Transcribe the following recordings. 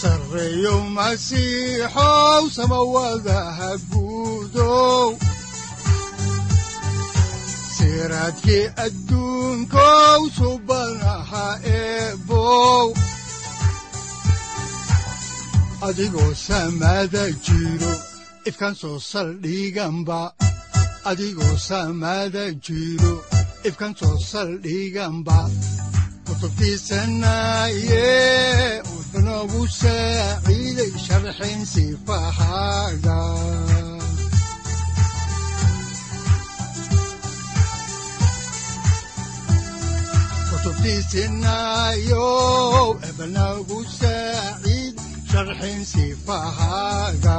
sareeyow masiixow samawadaha guudow siraadki adduunkow subanaha eebow adigoo samada jiro ifkan soo saldhiganba kutubtiisanaaye wuxunogu saaciiday sharxin sifahaaga kutubtiisinaayo ebnagu saaciid sharxin sifahaaga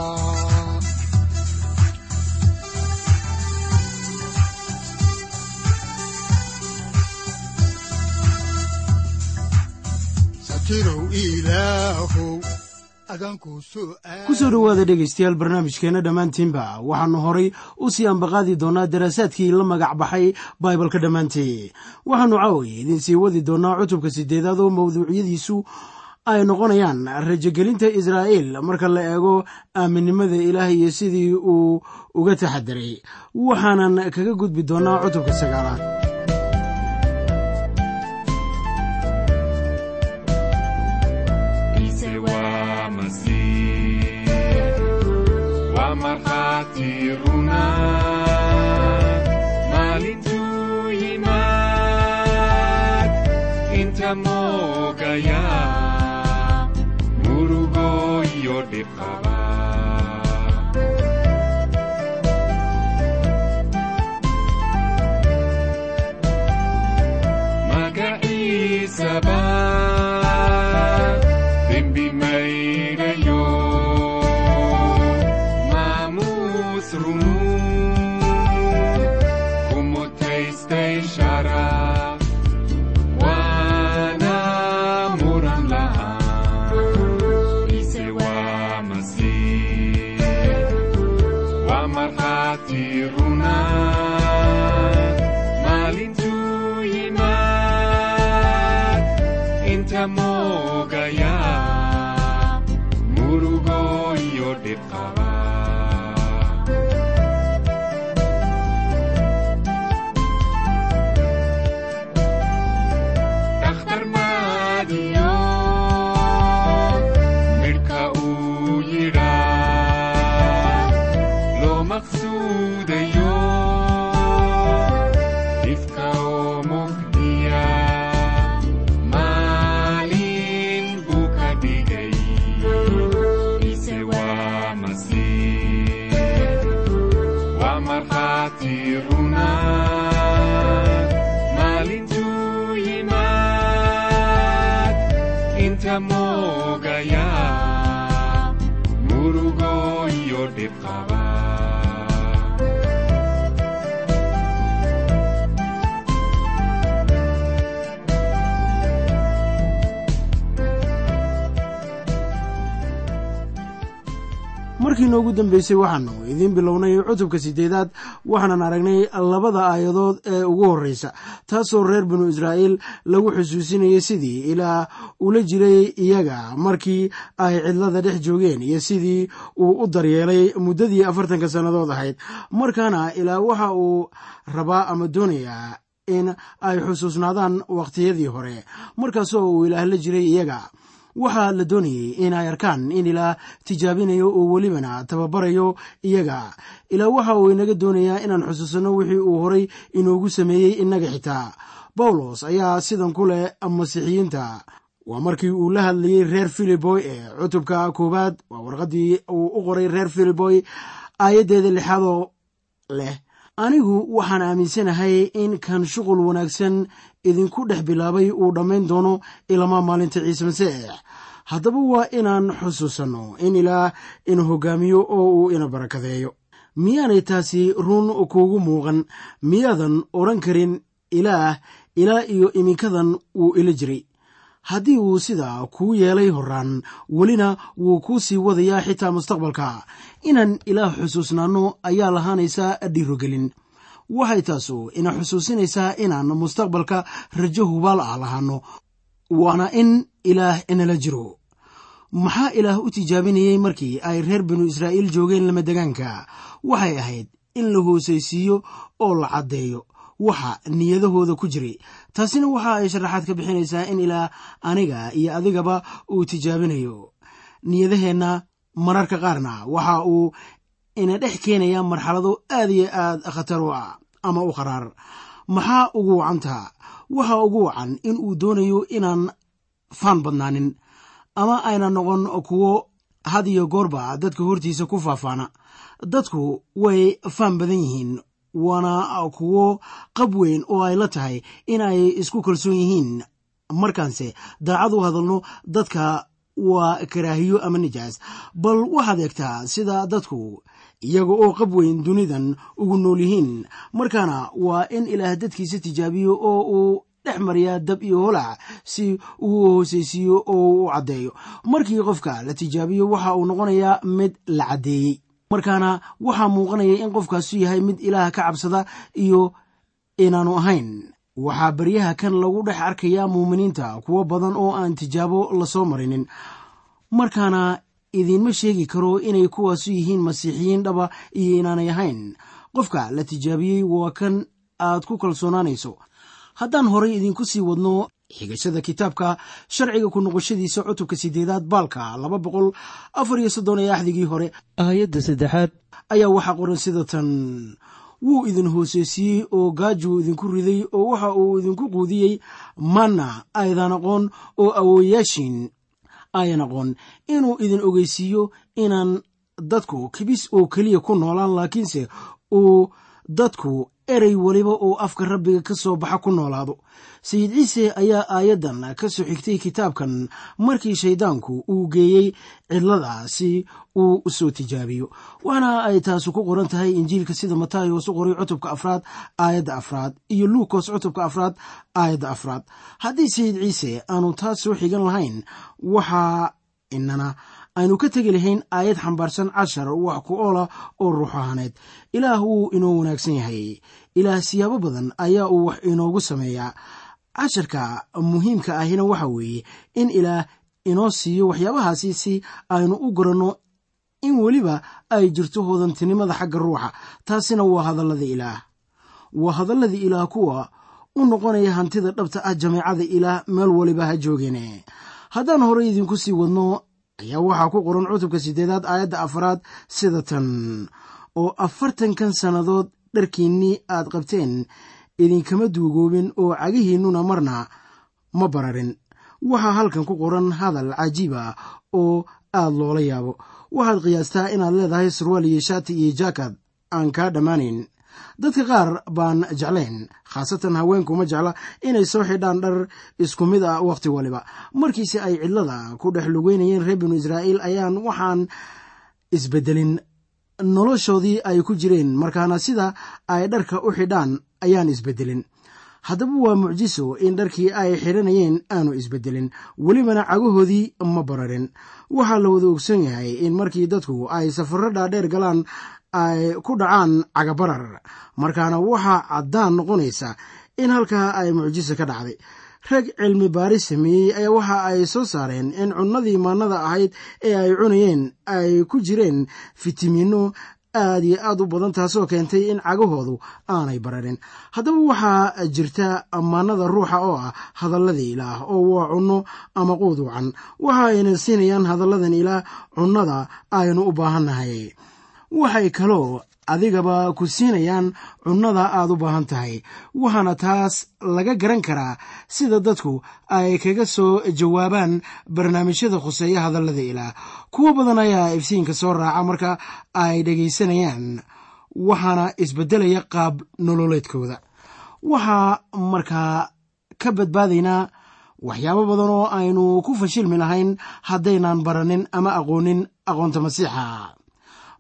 ku soo dhowaada dhegaystayaal barnaamijkeenna dhammaantiinba waxaannu horay u sii ambaqaadi doonnaa daraasaadkii la magac baxay baibalka dhammaantee waxaannu caawiya idiin sii wadi doonnaa cutubka siddeedaad oo mawduucyadiisu ay noqonayaan rajogelinta israa'iil marka la eego aaminnimada ilaah iyo sidii uu uga taxadiray waxaanan kaga gudbi doonnaa cutubka sagaalaad maalintuu runa inta moogaya murugo iyo dhiqaba markii noogu dambeysay waxaannu idiin bilownay cutubka siddeedaad waxaanan aragnay labada aayadood ee ugu horreysa taasoo reer binu israa'iil lagu xusuusinayay sidii ilaah ula jiray iyaga markii ay cidlada dhex joogeen iyo sidii uu u daryeelay muddadii afartanka sannadood ahayd. Markaana ilaah waxa uu rabaa ama doonayaa in ay xusuusnaadaan wakhtiyadii hore markaasoo uu ilaah la jiray iyaga waxaa la doonayey in ay arkaan in ilaah tijaabinayo oo welibana tababarayo iyaga. Ilaah waxa uu inaga doonayaa inaan xusuusanno wixii uu horay inoogu sameeyey innaga xitaa bawlos ayaa sidan ku leh masiixiyiinta waa markii uu la hadlayey reer filiboy ee cutubka koowaad. Waa warqaddii uu u qoray reer filiboy aayaddeeda lixaadoo leh anigu waxaan aaminsanahay in kan shuqul wanaagsan idinku dhex bilaabay uu dhammayn doono ilamaa maalinta ciise masiix haddaba waa inaan xusuusanno in ilaah ina hoggaamiyo oo uu ina barakadeeyo. Miyaanay taasi run kuugu muuqan? Miyaadan odhan karin ilaah ilaa iyo iminkadan wuu ila jiray haddii uu sidaa kuu yeelay horaan welina wuu kuu sii wadayaa xitaa mustaqbalka. Inaan ilaah xusuusnaanno ayaa lahaanaysaa dhiirogelin waxay taasu ina xusuusinaysaa inaan mustaqbalka rajo hubaal ah lahaanno waana in ilaah inala jiro. Maxaa ilaah u tijaabinayey markii ay reer binu israa'iil joogeen lamadegaanka waxay ahayd in la hoosaysiiyo oo la caddeeyo waxa niyadahooda ku jiray. Taasina waxa ay sharaxaad ka bixinaysaa in ilaah aniga iyo adigaba uu tijaabinayo. Niyadaheenna mararka qaarna waxa uu ina dhex keenaya marxalado aad iyo aad khatar u ah ama u qaraar. Maxaa ugu wacantaa waxa ugu wacan in uu doonayo inaan faan badnaanin ama ayna noqon kuwo had iyo goorba dadka hortiisa ku faafaana. Dadku way faan badan yihiin waana kuwo qab weyn oo ay la tahay in ay isku kalsoon yihiin. Markaanse daacad u hadalno dadka waa karaahiyo ama nijaas bal waxaad eegtaa sida dadku iyaga oo qab weyn dunidan ugu nool yihiin. Markaana waa in ilaah dadkiisa tijaabiyo oo uu dhex mariyaa dab iyo holac si uu hoosaysiiyo oo u caddeeyo. Markii qofka la tijaabiyo waxa uu noqonayaa mid la caddeeyey markaana waxaa muuqanaya in qofkaasu yahay mid ilaah ka cabsada iyo inaanu ahayn. Waxaa baryaha kan lagu dhex arkayaa muuminiinta kuwo badan oo aan tijaabo la soo marinin. Markaana idiinma sheegi karo inay kuwaasu yihiin masiixiyiin dhaba iyo inaanay ahayn. Qofka la tijaabiyey waa kan aad ku kalsoonaanayso. Haddaan horay idinku sii wadno xigashada kitaabka sharciga ku noqoshadiisa cutubka sideedaad baalka laba boqol afar iyo soddon ee axdigii hore. Aayadda saddexaad. Ayaa waxaa qoran sida tan wuu idin hooseysiiyey oo gaajuu idinku riday oo waxa uu idinku quudiyey. Manna aydan aqoon oo awooyaashiin ayan aqoon. Inuu idin ogeysiiyo inaan dadku kibis oo keliya ku noolaan laakiinse uu dadku erey weliba oo afka rabbiga ka soo baxa ku noolaado. Sayid ciise ayaa aayaddan ka soo xigtay kitaabkan markii shayddaanku uu geeyey cidlada si uu soo tijaabiyo. Waxaana ay taasi ku qoran tahay injiilka sida matayos u qoray cutubka afraad aayadda afraad iyo luukos cutubka afraad aayadda afraad. Haddii sayid ciise aanu taas soo xigan lahayn waxaa inana aynu ka tegi lahayn aayad xambaarsan cashar wax ku oola oo ruux ahaaneed ilaah wuu inoo wanaagsan yahay. Ilaah siyaabo badan ayaa uu wax inoogu sameeyaa casharka muhiimka ahina waxa weeye in ilaah inoo siiyo waxyaabahaasi si aynu u garanno in weliba ay jirto hodantinimada xagga ruuxa. Taasina waa hadallada ilaah. Waa hadalladii ilaah kuwa u noqonaya hantida dhabta ah jameecada ilaah meel waliba ha joogeen haddaan horey idinku sii wadno ayaa waxaa ku qoran cutubka siddeedaad aayadda afaraad sida tan oo afartankan sannadood dharkiinnii aad qabteen idinkama duugoobin oo cagihiinnuna marna ma bararin. Waxaa halkan ku qoran hadal cajiib ah oo aad loola yaabo. Waxaad qiyaastaa inaad leedahay surwaal iyo shaati iyo jaakad aan kaa dhammaanayn dadka qaar baan jeclayn khaasatan haweenkuma jecla inay soo xidhaan dhar isku mid ah wakhti waliba. Markiise ay cidlada ku dhex lugeynayeen reer binu israa'iil ayaan waxaan isbeddelin noloshoodii ay ku jireen markaana sida ay dharka u xidhaan ayaan isbeddelin haddaba waa mucjiso in dharkii ay xidhanayeen aanu isbeddelin welibana cagahoodii ma bararin. Waxaa la wada ogsan yahay in markii dadku ay safarro dhaadheer galaan ay ku dhacaan cagabarar. Markaana waxaa caddaan noqonaysa in halkaa ay mucjiso ka dhacday. Rag cilmi baaris sameeyey ayaa waxa ay soo saareen in cunnadii maannada ahayd ee ay cunayeen ay ku jireen fitamiinno aad iyo aad u badan taasoo keentay in cagahoodu aanay bararin haddaba waxaa jirta ammaanada ruuxa oo ah hadallada ilaah oo waa cunno ama quud wacan. Waxa ayna siinayaan hadalladan ilaah cunnada aynu u baahannahay waxay kaloo adigaba ku siinayaan cunnada aad u baahan tahay waxaana taas laga garan karaa sida dadku ay kaga soo jawaabaan barnaamijyada khuseeya hadallada ilaah kuwo badan ayaa ifsiinka soo raaca marka ay dhegaysanayaan waxaana isbeddelaya qaab nololeedkooda. Waxaa markaa ka badbaadaynaa waxyaabo badan oo aynu ku fashilmi lahayn haddaynaan baranin ama aqoonin aqoonta masiixa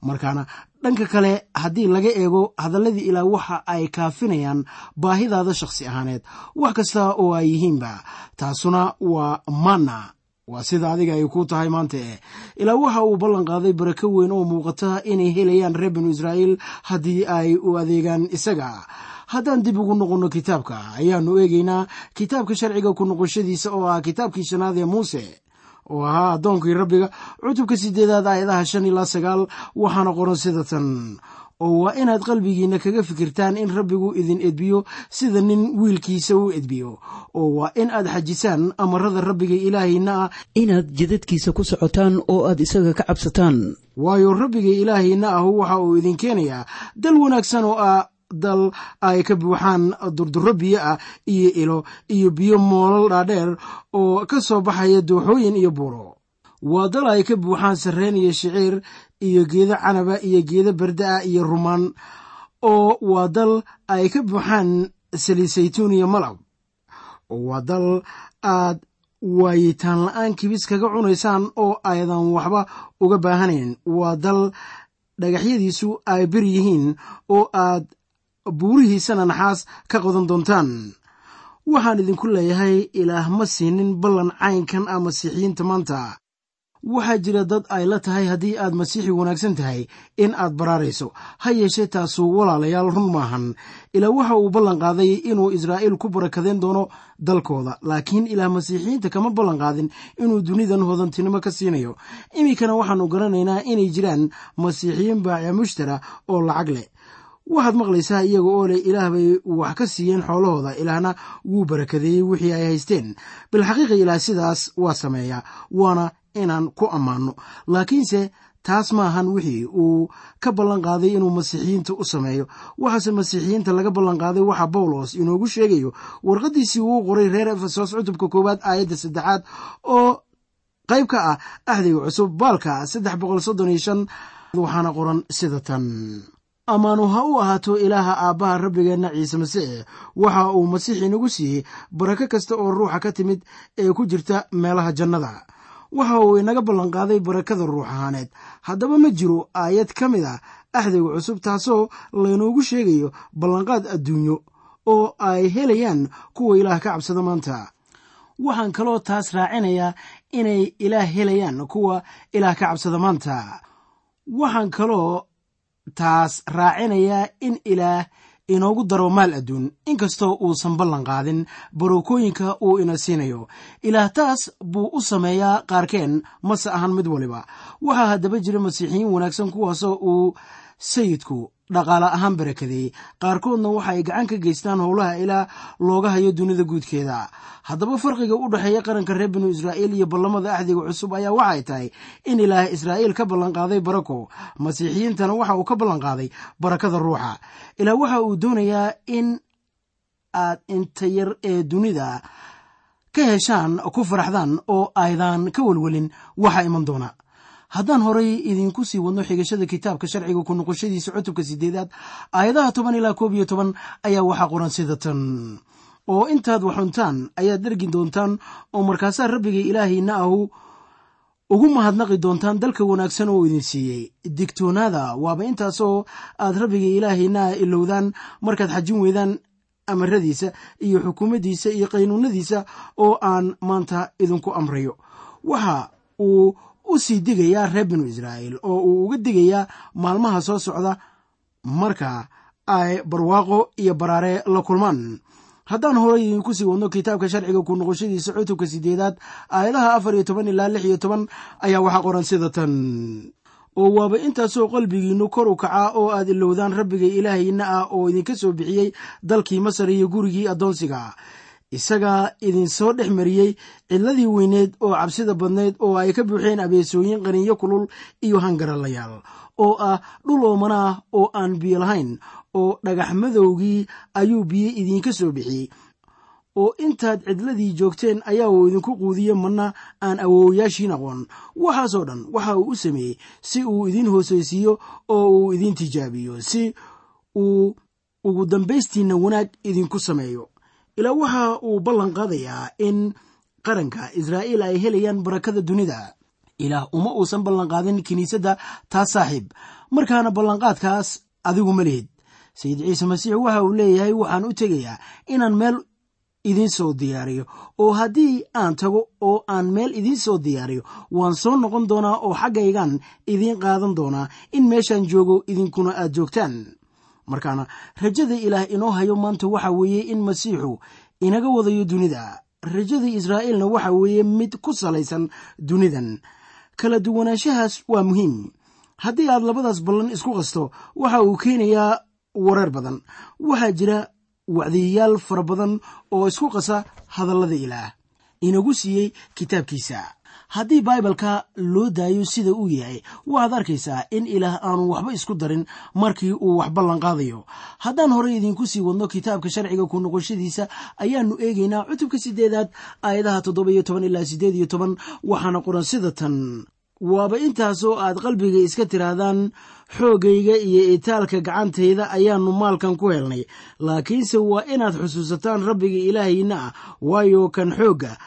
markaana dhanka kale haddii laga eego hadalladii ilaah waxa ay kaafinayaan baahidaada shakhsi ahaaneed wax kasta oo ay yihiinba taasuna waa manna waa sida adiga ay ku tahay maanta. Eh ilaa waxa uu ballan qaaday barako weyn oo muuqata inay helayaan reer binu israa'iil haddii ay u adeegaan isaga. Haddaan dib ugu noqonno kitaabka ayaannu eegaynaa kitaabka sharciga ku noqoshadiisa oo ah kitaabkii shanaad ee muuse oo ahaa addoonkii rabbiga cutubka sideedaad aayadaha shan ilaa sagaal waxaana qoran sida tan oo waa inaad qalbigiinna kaga fikirtaan in rabbigu idin edbiyo sida nin wiilkiisa u edbiyo. Oo waa in aad xajisaan amarada rabbiga ilaahiinna ah. Inaad jidadkiisa ku socotaan oo aad isaga ka cabsataan. Waayo rabbiga ilaahiinna ahu waxa uu idin keenayaa dal wanaagsan oo ah dal ay ka buuxaan durdurro biyo ah iyo ilo iyo biyo moolal dhaadheer oo ka soo baxaya dooxooyin iyo buuro. Waa dal ay ka buuxaan sarreen iyo shiciir iyo geedo canaba iyo geedo barda ah iyo rumaan oo waa dal ay ka buuxaan saliid saytuun iyo malab. Waa dal aad waayitaan la'aan kibis kaga cunaysaan oo aydan waxba uga baahanayn. Waa dal dhagaxyadiisu ay bir yihiin oo aad buurihiisana naxaas ka qodan doontaan. Waxaan idinku leeyahay ilaah ma siinin ballan caynkan ah masiixiyiinta maanta. Waxaa jira dad ay la tahay haddii aad masiixi wanaagsan tahay in aad baraarayso. Ha yeeshee taasu walaalayaal run maahan. Ilaa waxa uu ballan qaaday inuu israa'iil ku barakadeen doono dalkooda. Laakiin ilaah masiixiyiinta kama ballan qaadin inuu dunidan hodantinimo ka siinayo. Iminkana waxaannu garanaynaa inay jiraan masiixiyiin baaciya mushtara oo lacag leh waxaad maqlaysaa iyaga oo leh ilaah bay wax ka siiyeen xoolahooda ilaahna wuu barakadeeyey wixii ay haysteen. Bilxaqiiqa ilaah sidaas waa sameeya waana inaan ku ammaanno. Laakiinse taas maahan wixii uu ka ballan qaaday inuu masiixiyiinta u sameeyo. Waxaase masiixiyiinta laga ballan qaaday waxa bawlos inoogu sheegayo warqaddiisii uu qoray reer efesos cutubka koowaad aayadda saddexaad oo qayb ka ah axdiga cusub baalka saddex boqol soddon iyo shan waxaana qoran sida tan ammaanu ha u ahaato ilaaha aabbaha rabbigeenna ciise masiix waxa uu masiix inagu siiyey barako kasta oo ruuxa ka timid ee ku jirta meelaha jannada. Waxa uu inaga ballanqaaday barakada ruux ahaaneed. Haddaba ma jiro aayad ka mid ah axdiga cusub taasoo laynoogu sheegayo ballanqaad adduunyo oo ay helayaan kuwa ilaah ka cabsada maanta. Waxaan kaloo taas raacinayaa inay ilaah helayaan kuwa ilaah ka cabsada maanta. Waxaan kaloo taas raacinayaa in ilaah inoogu daro maal adduun. Inkastoo uusan ballan qaadin barookooyinka uu ina siinayo. Ilaah taas buu u sameeyaa qaarkeen mase ahan mid waliba. Waxaa haddaba jira masiixiyiin wanaagsan kuwaasoo uu sayidku dhaqaale ahaan barakadeeyey. Qaarkoodna waxa ay gacan ka geystaan howlaha ilaa looga hayo dunida guudkeeda. Haddaba farqiga u dhexeeya qaranka reer binu israa'iil iyo ballamada axdiga cusub ayaa waxay tahay in ilaah israa'iil ka ballanqaaday barako. Masiixiyiintana waxa uu ka ballanqaaday barakada ruuxa. Ilaa waxa uu doonayaa in aad inta yar ee dunida ka heshaan ku faraxdaan oo aydan ka welwelin waxa iman doona haddaan horay idinku sii wadno xigashada kitaabka sharciga ku noqoshadiisa cutubka sideedaad aayadaha toban ilaa koob iyo toban ayaa waxaa qoran sida tan. Oo intaad waxuntaan ayaad dhergi doontaan oo markaasaa rabbiga ilaahiina ahu ugu mahadnaqi doontaan dalka wanaagsan oo idin siiyey. Digtoonaada waaba intaasoo aad rabbiga ilaahiina ilowdaan markaad xajin weydaan amaradiisa iyo xukuumaddiisa iyo qaynuunadiisa oo aan maanta idinku amrayo. Waxa uu u sii digayaa reer binu israa'iil oo uu uga digayaa maalmaha soo socda marka ay barwaaqo iyo baraare la kulmaan. Haddaan horay idinku sii wadno kitaabka sharciga ku noqoshadiisa cutubka sideedaad aayadaha afar iyo toban ilaa lix iyo toban ayaa waxaa qoran sida tan. Oo waaba intaasoo qalbigiinnu kor u kacaa oo aad ilowdaan rabbiga ilaahayna ah oo idinka soo bixiyey dalkii masar iyo gurigii addoonsiga isagaa idin soo dhex mariyey cidladii weyneed oo cabsida badnayd oo ay ka buuxeen abeesooyin qaniinyo kulul iyo hangaralayaal oo ah dhul oomana ah oo aan biyo lahayn oo dhagax madowgii ayuu biyo idinka soo bixiyey. Oo intaad cidladii joogteen ayaa uu idinku quudiye manna aan awoowayaashiin aqoon. Waxaasoo dhan waxa uu u sameeyey si uu idiin hoosaysiiyo oo uu idiin tijaabiyo si uu ugu dambaystiinna wanaag idinku sameeyo ilaa waxa uu ballan qaadayaa in qaranka israa'iil ay helayaan barakada dunida. Ilaah uma uusan ballanqaadin kiniisadda taas saaxiib. Markaana ballanqaadkaas adigu ma lihid. Sayid ciise masiix waxa uu leeyahay waxaan u tegayaa inaan meel idiin soo diyaariyo oo haddii aan tago oo aan meel idiin soo diyaariyo waan soo noqon doonaa oo xaggaygan idiin qaadan doonaa in meeshaan joogo idinkuna aad joogtaan markaana rajada ilaah inoo hayo maanta waxa weeye in masiixu inaga wadayo dunida. Rajada israa'iilna waxa weeye mid ku salaysan dunidan. Kala duwanaanshahaas waa muhiim. Haddii aad labadaas ballan isku qasto waxa uu keenayaa wareer badan. Waxaa jira wacdiyayaal fara badan oo isku qasa hadallada ilaah. Inagu siiyey kitaabkiisa haddii baibalka loo daayo sida uu yahay waxaad arkaysaa in ilaah aanu waxba isku darin markii uu wax ballan qaadayo. Haddaan horey idiinku sii wadno kitaabka sharciga ku noqoshadiisa ayaannu eegaynaa cutubka sideedaad aayadaha toddoba iyo toban ilaa siddeed iyo toban waxaana qoran sida tan. Waaba intaasoo aad qalbiga iska tiraahdaan xooggayga iyo itaalka gacantayda ayaannu maalkan ku helnay. Laakiinse waa inaad xusuusataan rabbiga ilaahayna ah waayo kan xoogga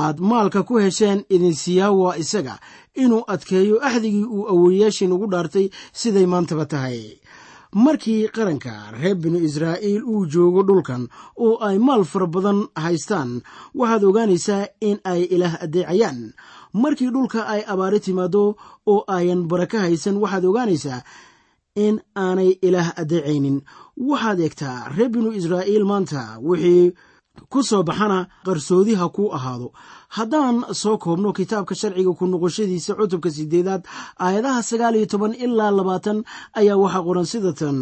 aad maalka ku hesheen idinsiiyaa waa isaga inuu adkeeyo axdigii uu awowayaashiin ugu dhaartay siday maantaba tahay. Markii qaranka reer binu israa'iil uu joogo dhulkan oo ay maal fara badan haystaan waxaad ogaanaysaa in ay ilaah addeecayaan. Markii dhulka ay abaari timaado oo ayan baraka haysan waxaad ogaanaysaa in aanay ilaah addeecaynin. Waxaad eegtaa reer binu israa'iil maanta wixii ku soo baxana qarsoodi ha kuu ahaado. Haddaan soo koobno kitaabka sharciga ku noqoshadiisa cutubka sideedaad aayadaha sagaal iyo toban ilaa labaatan ayaa waxaa qoran sida tan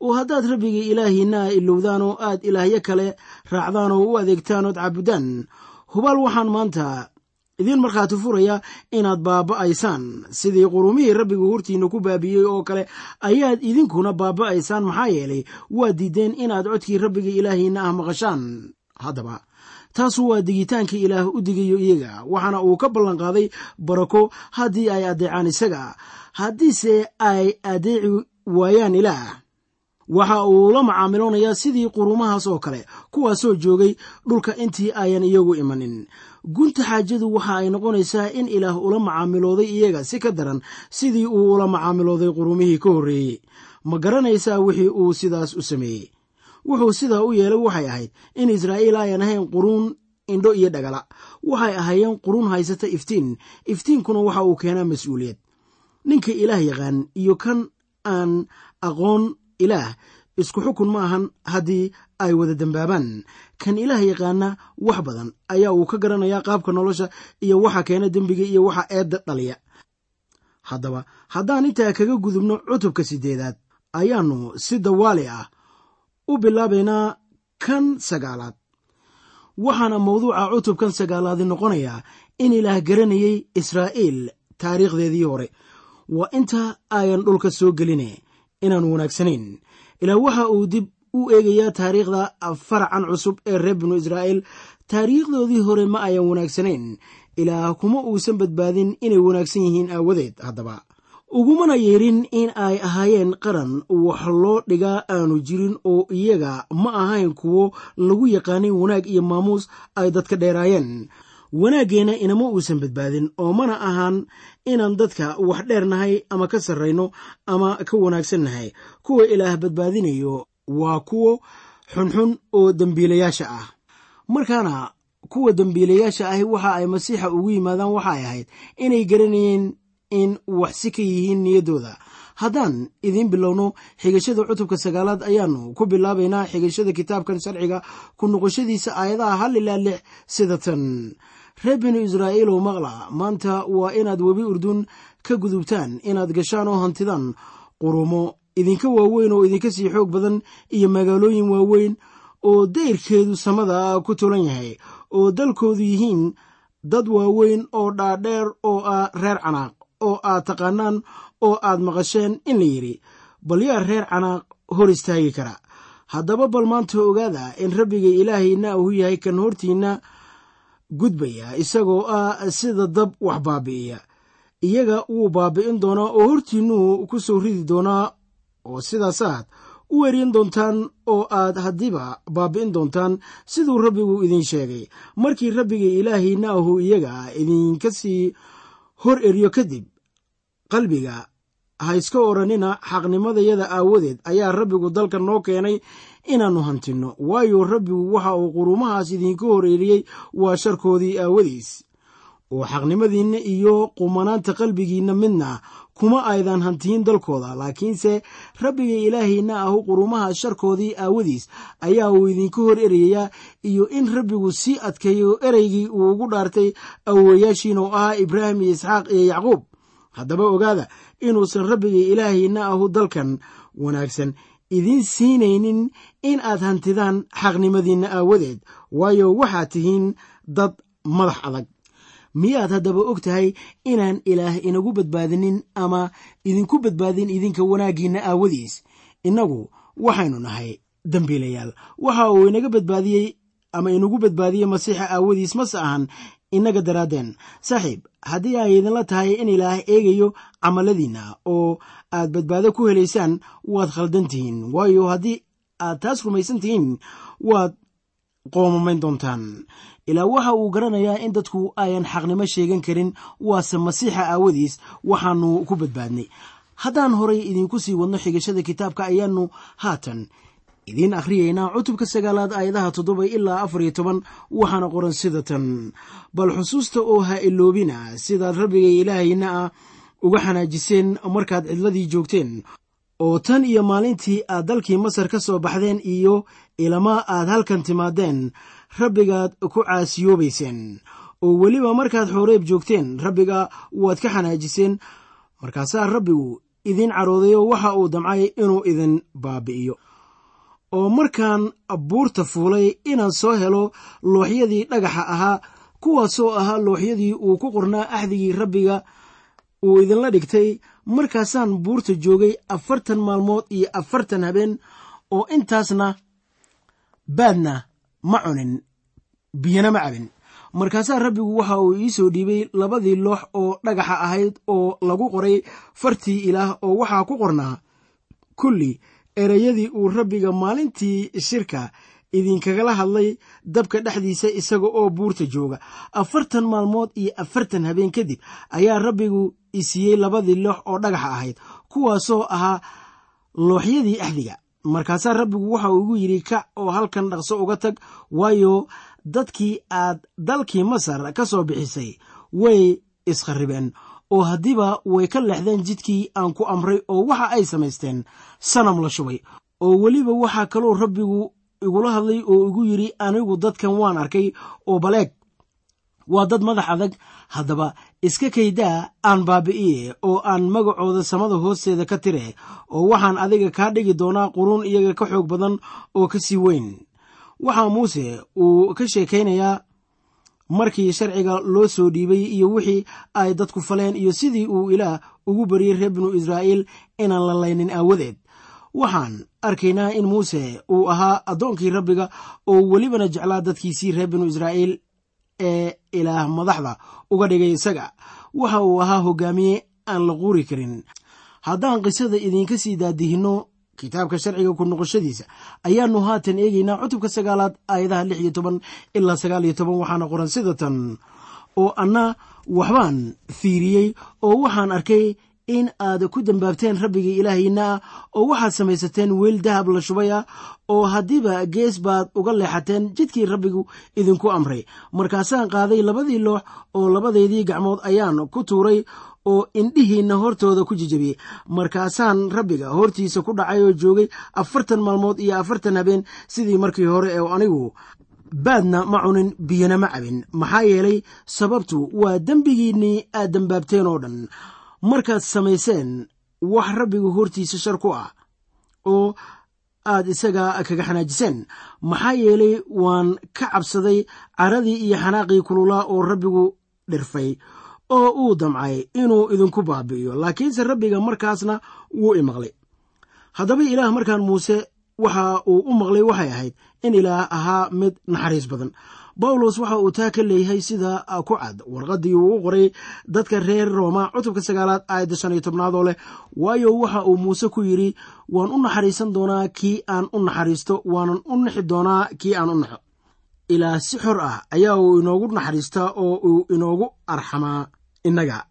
oo haddaad rabbiga ilaahiina ilowdaan oo aad ilaahyo kale raacdaan oo u adeegtaan ood caabudaan hubaal waxaan maanta idiin markhaati furaya inaad baaba'aysaan. Sidii qurumihii rabbiga hortiinna ku baabiyey oo kale ayaad idinkuna baaba'aysaan maxaa yeelay waad diideen inaad codkii rabbiga ilaahiina ah maqashaan haddaba. Taasu waa digitaanka ilaah u digayo iyaga waxaana uu ka ballanqaaday barako haddii ay addeecaan isaga. Haddiise ay addeeci waayaan ilaah. Waxa uu la macaamiloonayaa sidii qurumahaas oo kale kuwaasoo joogay dhulka intii ayan iyagu imanin. Gunta xaajadu waxa ay noqonaysaa in ilaah ula macaamilooday iyaga si ka daran sidii uu ula macaamilooday qurumihii ka horreeyey ma garanaysaa wixii uu sidaas u sameeyey wuxuu sidaa u yeelay waxay ahayd in israa'iil ayan ahayn quruun indho iyo dhagala. Waxay ahaayeen quruun haysata iftiin. Iftiinkuna waxa uu keenaa mas'uuliyad. Ninka ilaah yaqaan iyo kan aan aqoon ilaah isku xukun ma ahan haddii ay wada dembaabaan kan ilaah yaqaana wax badan ayaa uu ka garanayaa qaabka nolosha iyo waxa keena dembiga iyo waxa eedda dhaliya. Haddaba haddaan intaa kaga gudubno cutubka sideedaad ayaannu si dawaali ah u bilaabaynaa kan sagaalaad. Waxaana mawduuca cutubkan sagaalaadi noqonayaa in ilaah garanayey israa'iil taariikhdeedii hore. Waa inta ayan dhulka soo geline inaan wanaagsanayn. Ilaah waxa uu dib u eegayaa taariikhda faracan cusub ee reer binu israa'iil taariikhdoodii hore ma ayan wanaagsanayn. Ilaah kuma uusan badbaadin inay wanaagsan yihiin aawadeed haddaba ugumana yeerin in ay ahaayeen qaran wax loo dhigaa aanu jirin oo iyaga ma ahayn kuwo lagu yaqaanay wanaag iyo maamuus ay dadka dheeraayeen. Wanaaggeenna inama uusan badbaadin oo mana ahaan inaan dadka wax dheernahay ama ka sarrayno ama ka wanaagsannahay kuwa ilaah badbaadinayo waa kuwo xunxun oo dembiilayaasha ah. Markaana kuwa dembiilayaasha ahi waxa ay masiixa ugu yimaadaan waxay ahayd inay garanayeen in wax si ka yihiin niyaddooda haddaan idiin bilowno xigashada cutubka sagaalaad ayaannu ku bilaabaynaa xigashada kitaabkan sharciga ku noqoshadiisa aayadaha hal ilaa lix sida tan. Reer binu israa'iilow maqla maanta waa inaad webi urdun ka gudubtaan inaad gashaan oo hantidaan qurumo idinka waaweyn oo idinka sii xoog badan iyo magaalooyin waaweyn oo dayrkeedu samada ku tulan yahay oo dalkoodu yihiin dad waaweyn oo dhaadheer oo ah reer canaaq oo aad taqaanaan oo aad maqasheen in la yidhi bal yaa reer canaaq hor istaagi kara. Haddaba bal maanta ogaada in rabbiga ilaahayna uu yahay kan hortiinna gudbaya isagoo ah sida dab wax baabi'iya. Iyaga wuu baabi'in doonaa oo hortiinnuu ku soo ridi doonaa oo sidaasaad u weeryan doontaan oo aad haddiiba baabi'in doontaan siduu rabbigu idiin sheegay. Markii rabbiga ilaahiinna ahu iyaga idinka sii hor eryo kadib qalbiga ha iska odhanina xaqnimadayada aawadeed ayaa rabbigu dalka noo keenay inaannu hantinno. Waayo rabbigu waxa uu qurumahaas idinka hor eriyey waa sharkoodii aawadiis. Oo xaqnimadiinna iyo qumanaanta qalbigiinna midna kuma aydan hantiyin dalkooda. Laakiinse rabbiga ilaahiinna ahu qurumaha sharkoodii aawadiis ayaa uu idinka hor erayayaa iyo in rabbigu sii adkeeyo ereygii uu ugu dhaartay awowayaashiin oo ahaa ibraahim iyo isxaaq iyo yacquub haddaba ogaada inuusan rabbiga ilaahiinna ahu dalkan wanaagsan idiin siinaynin in aad hantidaan xaqnimadiinna aawadeed waayo waxaad tihiin dad madax adag. Miyaad haddaba og tahay inaan ilaah inagu badbaadinin ama idinku badbaadin idinka wanaaggiinna aawadiis? Innagu waxaynu nahay dembiilayaal waxa uu inaga badbaadiyey ama inagu badbaadiyey masiixa aawadiis mase ahan innaga daraaddeen saaxiib haddii ay idinla tahay in ilaah eegayo camaladiinna oo aad badbaado ku helaysaan waad khaldan tihiin. Waayo haddii aad taas rumaysan tihiin waad qoomamayn doontaan. Ilaa waxa uu garanayaa in dadku ayan xaqnimo sheegan karin waase masiixa aawadiis waxaannu ku badbaadnay. Haddaan horay idinku sii wadno xigashada kitaabka ayaannu haatan idiin akhriyaynaa cutubka sagaalaad aayadaha toddoba ilaa afar iyo toban waxaana qoran sida tan. Bal xusuusta oo ha iloobina sidaad rabbiga ilaahayna ah uga xanaajiseen markaad cidladii joogteen oo tan iyo maalintii aad dalkii masar ka soo baxdeen iyo ilama aad halkan timaadeen rabbigaad ku caasiyoobayseen. Oo weliba markaad xooreeb joogteen rabbiga waad ka xanaajiseen. Markaasaa rabbigu idiin caroodayo waxa uu damcay inuu idin baabi'iyo oo markaan buurta fuulay inaan soo helo looxyadii dhagaxa ahaa kuwaasoo ahaa looxyadii uu ku qornaa axdigii rabbiga uu idinla dhigtay markaasaan buurta joogay afartan maalmood iyo afartan habeen oo intaasna baadna ma cunin biyana ma cabin. Markaasaa rabbigu waxa uu ii soo dhiibay labadii loox oo dhagaxa ahayd oo lagu qoray fartii ilaah oo waxaa ku qornaa kulli ereyadii uu rabbiga maalintii shirka idinkagala hadlay dabka dhexdiisa isaga oo buurta jooga. Afartan maalmood iyo afartan habeen kadib ayaa rabbigu isiiyey labadii loox oo dhagaxa ahayd kuwaasoo ahaa looxyadii axdiga. Markaasaa rabbigu waxa uu igu yidhi kac oo halkan dhaqso uga tag waayo dadkii aad dalkii masar ka soo bixisay way iskharribeen oo haddiiba way ka leexdeen jidkii aan ku amray oo waxa ay samaysteen sanam la shubay oo weliba waxaa kaloo rabbigu igula hadlay oo igu yidhi anigu dadkan waan arkay oo baleeg waa dad madax adag haddaba iska kaydaa aan baabi'iye oo aan magacooda samada hoosteeda ka tire oo waxaan adiga kaa dhigi doonaa quruun iyaga ka xoog badan oo ka sii weyn. Waxaa muuse uu ka sheekaynayaa markii sharciga loo soo dhiibay iyo wixii ay dadku faleen iyo sidii uu ilaah ugu bariyey reer binu israa'iil inaan la laynin aawadeed. Waxaan arkaynaa in muuse uu ahaa addoonkii rabbiga oo welibana jeclaa dadkiisii reer binu israa'iil ee ilaah madaxda uga dhigay isaga. Waxa uu ahaa hogaamiye aan la quuri karin. Haddaan qisada idinka sii daadihinno kitaabka sharciga ku noqoshadiisa ayaannu haatan eegaynaa cutubka sagaalaad aayadaha lix iyo toban ilaa sagaal iyo toban waxaana qoran sida tan. Oo anna waxbaan fiiriyey oo waxaan arkay in aad ku dambaabteen rabbigii ilaahayna ah oo waxaad samaysateen weel dahab la shubay oo haddiiba gees baad uga leexateen jidkii rabbigu idinku amray. Markaasaan qaaday labadii loox oo labadeydii gacmood ayaan ku tuuray oo indhihiinna hortooda ku jijabiyey markaasaan rabbiga hortiisa ku dhacay oo joogay afartan maalmood iyo afartan habeen sidii markii hore ee anigu baadna ma cunin biyana ma cabin. Maxaa yeelay sababtu waa dembigiinnii aad dembaabteen oo dhan. Markaad samayseen wax rabbigu hortiisa shar ku ah oo aad isaga kaga xanaajiseen. Maxaa yeelay waan ka cabsaday caradii iyo xanaaqii kululaa oo rabbigu dhirfay oo uu damcay inuu idinku baabi'iyo laakiinse rabbiga markaasna wuu imaqlay haddaba ilaah markaan muuse waxa uu u maqlay waxay ahayd in ilaah ahaa mid naxariis badan. Bawlos waxa uu taa ka leeyahay sida ku cad warqaddii uu u qoray dadka reer rooma cutubka sagaalaad aayadda shan iyo tobnaad oo leh waayo waxa uu muuse ku yidhi waan u naxariisan doonaa kii aan u naxariisto waanan u nixi doonaa kii aan u naxo ilaah si xor ah ayaa uu inoogu naxariistaa oo uu inoogu arxamaa innaga.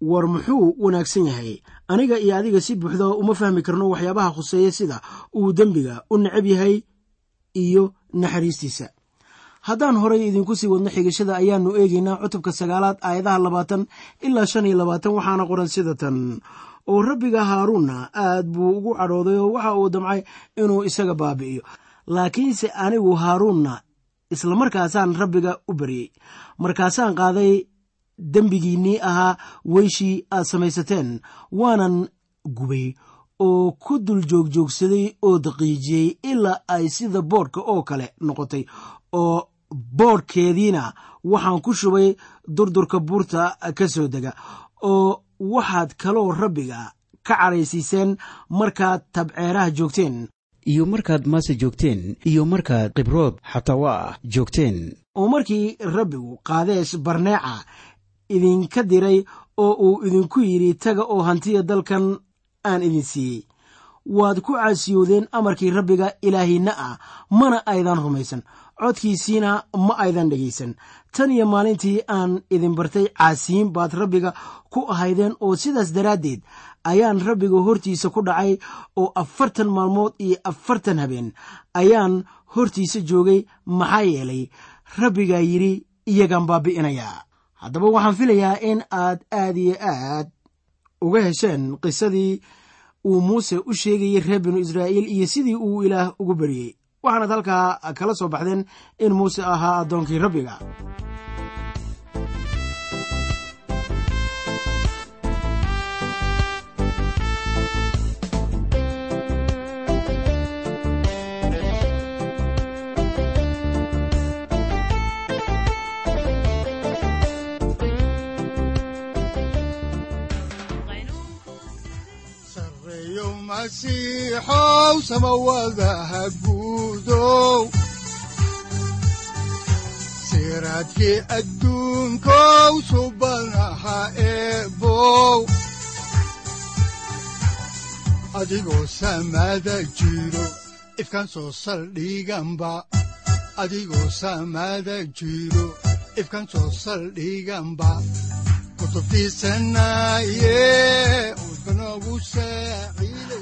War muxuu wanaagsan yahay? Aniga iyo adiga si buuxda uma fahmi karno waxyaabaha khuseeya sida uu dembiga u necab yahay iyo naxariistiisa. Haddaan horay idinku sii wadno xigashada ayaannu eegaynaa cutubka sagaalaad aayadaha labaatan ilaa shan iyo labaatan waxaana qoran sida tan. Oo rabbiga haaruunna aad buu ugu cadhooday oo waxa uu damcay inuu isaga baabi'iyo. Laakiinse anigu haaruunna islamarkaasaan rabbiga u baryey. Markaasaan qaaday dembigiinnii ahaa weyshii aad samaysateen. Waanan gubay oo ku dul joogjoogsaday oo daqiijiyey ilaa ay sida boodhka oo kale noqotay. Oo boodhkeediina waxaan ku shubay durdurka buurta ka soo dega. Oo waxaad kaloo rabbiga ka cadhaysiiseen markaad tabceeraha joogteen. Iyo markaad maase joogteen iyo markaad khibrood xatawa ah joogteen. Oo markii rabbigu qaadees barneeca idinka diray oo uu idinku yidhi taga oo hantiya dalkan aan idin siiyey. Waad ku caasiyoodeen amarkii rabbiga ilaahiinna ah mana aydan rumaysan. Codkiisiina ma aydan dhegaysan tan iyo maalintii aan idin bartay caasiyiin baad rabbiga ku ahaydeen oo sidaas daraaddeed ayaan rabbiga hortiisa ku dhacay oo afartan maalmood iyo afartan habeen ayaan hortiisa joogay maxaa yeelay? Rabbigaa yidhi iyagaan baabi'inayaa haddaba waxaan filayaa in aad aad iyo aad uga hesheen qisadii uu muuse u sheegayey reer binu israa'iil iyo sidii uu ilaah ugu baryey waxaanaad halkaa kala soo baxdeen in muuse ahaa addoonkii rabbiga masiixow samawadaha guudow siraadkii adduunkow subanaha eebow adigoo samada jiro ifkan soo saldhiganba adigoo samada jiro ifkan soo saldhiganba kutubtiisanaye udbanogu saaciiday